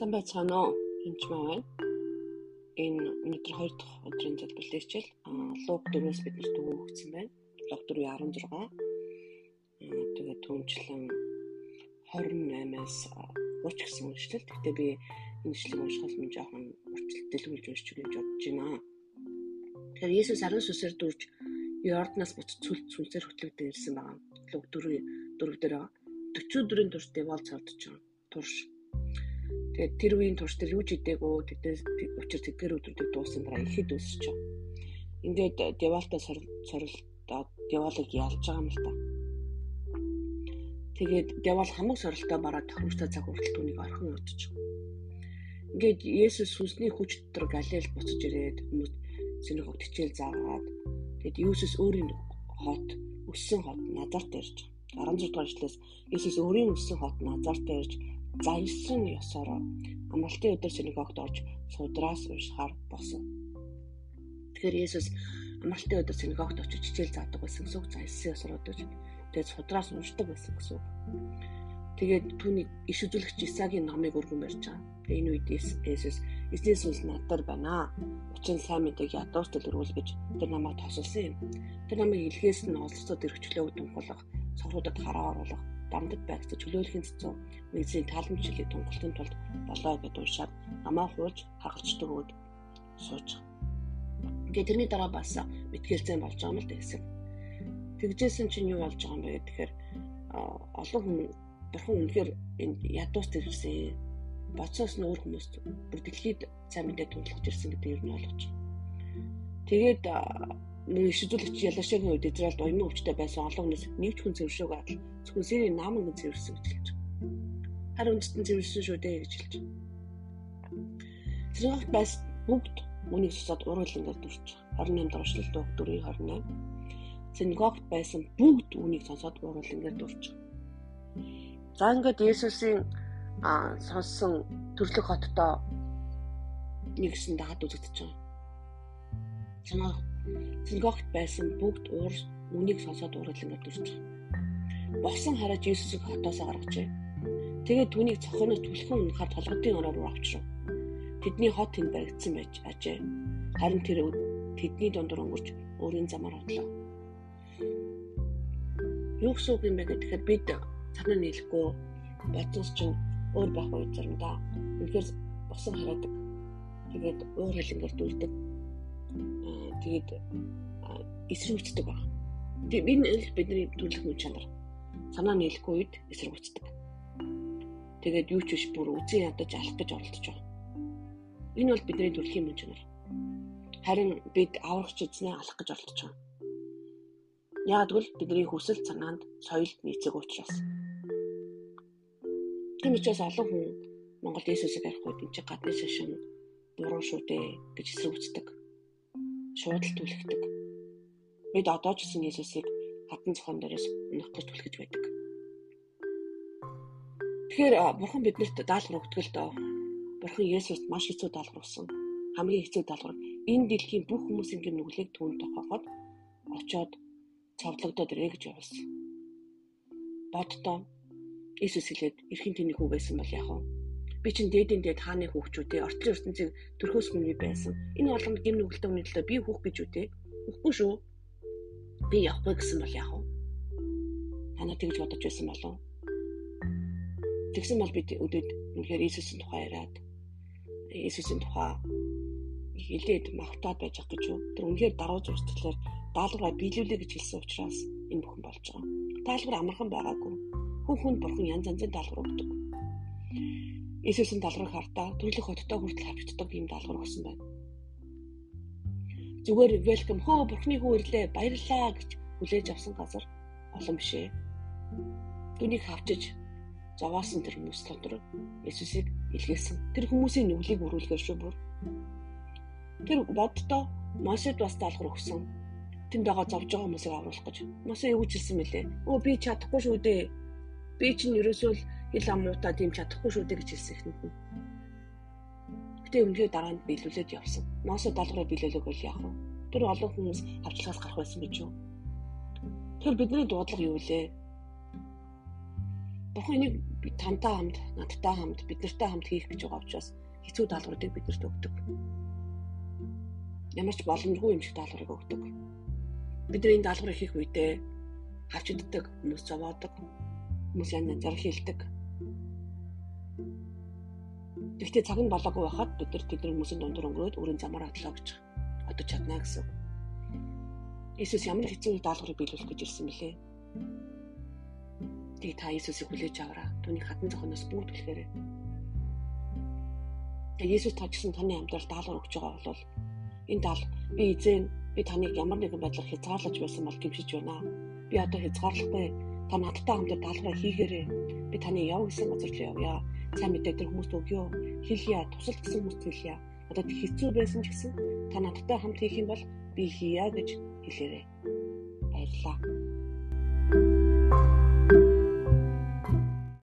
Сайн байцгаана уу? Энд маа байна. Энэ өнөөдөр 2 дахь өдрийн залбирал хичээл Луг 4-өөс биднэрт өгөө өгсөн байна. Луг 4:16. Тэгээд түнчлэн 28-аас 30 гэсэн үнэшлэл. Гэхдээ би энэ шлийг уншихаас минь жоохон уртэлтэлгүүлж уншиж гэж бодож байна. Тэгэхээр Есүс арын сүсээр дурж Йорданаас буцаж сүлд сүнсээр хөтлөгдөн ирсэн байгаа. Луг 4 4 дээр 40 өдрийн турш девол цавдж байгаа. Турш Тэгээд тэр үеийн турш тэр юу ч идээгөө тэдээс учир тэдгээр өдрүүдийг дуусан дараа ихэд өсөж байгаа. Ингээд девалтаа сорилдоод девалыг ялж байгаа юм л та. Тэгээд девал хамаг сорилтоо бараад тохиромжтой цаг хүртэл түүнийг орхин өдөж. Ингээд Есүс сүнсний хүч дотор Галил буцаж ирээд хүмүүс синагог тичээл заагаад тэгээд Есүс өөрийн хот өссөн хот Назарт ирж 16 дугаар эшлээс Есүс өөрийн өссөн хот Назарт ирж заялсан ёсоор амралтын өдөр синагогт орж судраас уншихаар босон. Тэгэхээр Есүс амралтын өдөр синагогт очиж хичээл заадаг байсан гэсэн үг заялсан ёсоор одож тэгээд судраас уншдаг байсан гэсэн үг. Тэгээд түүний иш үзүүлэгч Исагийн номыг өргөн барьж байгаа. Тэгээ энэ үед Есүс эзний сүнс надад байна. Учир нь сайн мэдээг ядууртал өргүүл гэж тэр намайг тосолсон юм. Тэр намайг илгээс нь олцоод өргөчлөө тунхлах, совруудад хараа оруулах, дамдад байгц чөлөөлөхийн цэцүү нэгзийн тааламжлалыг тунгалахын тулд болоо гэд уншаад намаа хууж хагалцдаг өгд сууж. Ингээ тэрний дараа бас мэтгэлцэн болж байгаа юм л гэсэн. Тэгжсэн чинь юу болж байгаа юм бэ гэхээр олон хүн бурхан үнэхээр энэ ядуус төрсэн боцоос нь өөр хүмүүст бүр дэлхийд сайн мэдээ тунгалж ирсэн гэдэг юм ойлгож. Тэгээд мөн иш үзүүлэгч Ялашагийн үед Израильд уянын өвчтэй байсан олон хүнээс нэг хүн зэвшөөг адил зөвхөн Сирийн нааман гэн зэвэрсэн гэж хэлж байгаа. Харин үндэстэн зэвэрсэн шүү дээ гэж хэлж байгаа. Зэрэгт бас бүгд үнийг цусаад уруул ингээд дүрч 28 дахь эшлэлд өг 4:28 синагогт байсан бүгд үнийг сонсоод уруул ингээд дүрч. За ингээд Есүсийн сонссон төрлөх хоттоо нэгсэн даад үзэгдэж байгаа. Санаа Синагогт байсан бүгд уур үнийг сонсоод уурлан өдөрч. Богсон хараад Иесусыг хотоосоо гаргажээ. Тэгээд түүнийг цохиноос түлхэн унахаар толгодын ороор руу авчрав. Тэдний хот тэнд баригдсан байж ажээ. Харин тэр тэдний дундуур өнгөрч өөрийн замаар одлоо. Юу гэсэн үг юм бэ гэхээр бид цанаа нийлэхгүй бодсоос чинь өөр байх үе заримдаа. Үнэхээр босон хараадаг. Тэгээд уур хэлэнгээр дүрдэг тэгээд эсрэгцдэг баг. Тэгээд энэ бидний төлөх мөн чанар. Санаа нийлэхгүй үед эсрэгцдэг. Тэгээд юу ч биш бүр үзэн ядаж алах гэж оролдож байгаа. Энэ бол бидний төрлийн мөн чанар. Харин бид аврагч эзнээ алах гэж оролдож байгаа. Яг л бидний хүсэл санаанд соёлд нийцэг учраас. Тийм учраас олон хүн Монголд Иесусыг арих үед энэ чинь гадны шашин буруу шүү дээ гэж эсрэгцдэг шуудалт түлхдэг. Бид одоо ч гэсэн Иесусыг хатан зохион дээрээс гэж түлхэж байдаг. Тэгэхээр бурхан биднэрт даалгавар л доо. Бурхан Иесуст маш хэцүү даалгавар өгсөн. Хамгийн хэцүү даалгавар энэ дэлхийн бүх хүмүүсийн гэм нүглийг түүнд тохоогоод очоод цовдлогдоод ирээ гэж явуулсан. Боддоо Иесус хэлээд эрхийн тэний хүү байсан бол яах вэ? Би чинь дээдийн дээд хааны хүүхчүүдээ орчлын ертөнцийг төрхөөс минь байсан. Энэ болгонд гим нүгэлтэй хүний төлөө би хүүх гэж үтэй. Үхгүй шүү. Би явахгүй гэсэн бол яах вэ? Танаа тэгж бодож байсан болов? Тэгсэн бол бид өдөөд үнэхээр Иесусийн тухай яриад Иесусийн тухай хэлээд магтаад байж байгаа гэж юу? Тэр үнэхээр даруй зурцлаар даалгавраа биелүүлээ гэж хэлсэн учраас энэ бүхэн болж байгаа. Даалгавар амархан байгаагүй. Хүн хүнд бурхан янз янзын даалгавар өгдөг. Иесусийн даалгаврыг хардаа төрлөх хоттой хүртэл хавчддаг ийм даалгавар өгсөн байна. Зүгээр welcome хөө бурхны хүү ирлээ баярлалаа гэж хүлээж авсан газар олон биш ээ. Түүнийг хавчиж зовоосон тэр хүмүүс дотор Иесусыг илгээсэн. Тэр хүмүүсийн нүглийг өрүүлгээр шүү бүр. Тэр боддоо Мосед бас даалгавар өгсөн. Тэнд байгаа зовж байгаа хүмүүсийг авруулах гэж. Мосе юу гэж хэлсэн мэлээ? Өө би чадахгүй шүү дээ. Би чинь ерөөсөө л хэл амуутаа тийм чадахгүй шүү дээ гэж хэлсэн ихэнх нь. Гэтэ үнхээр дараа нь биелүүлээд явсан. Мосо даалгавраа биелүүлэх бол яах вэ? Тэр олон хүмүүс авчлагаас гарах байсан гэж юу? Тэр бидний дуудлага юу вэ? Бурхан энийг би тантай хамт, надтай хамт, бид нартай хамт хийх гэж байгаа учраас хэцүү даалгаврыг биднэрт өгдөг. Ямар ч боломжгүй юм шиг даалгаврыг өгдөг. Бид энэ даалгаврыг хийх үедээ хавч иддэг, хүмүүс зовоодог, хүмүүс янз янзаар хилдэг. Гэхдээ цаг нь болоогүй байхад бид нар тэдний хүмүүсийн дундуур өнгөрөөд өөрийн замаар атлаа гэж бодож чадна гэсэн. Иесус ямар хэцүү даалгаврыг биелүүлэх гэж ирсэн бэлээ. Тэг та Иесусыг хүлээж аваарай. Түүний хатан зохиноос бүгд түлхээрэй. Тэг Иесус тачсан таны амьдрал даалгавар өгч байгаа бол энэ даал би эзэн би таныг ямар нэгэн байдлаар хязгаарлаж байсан бол гимшиж байна. Би одоо хязгаарлахгүй та надтай хамт даалгавар хийгээрэй. Би таны яв гэсэн газар руу явъя. Сайн мэдээ тэр хүмүүст өгье. Хэлье. Тусал гэсэн хүмүүст хэлье. Надад хэцүү байсан ч гэсэн та надтай хамт хийх юм бол би хийя гэж хэлээрэй. Баярлалаа. thank you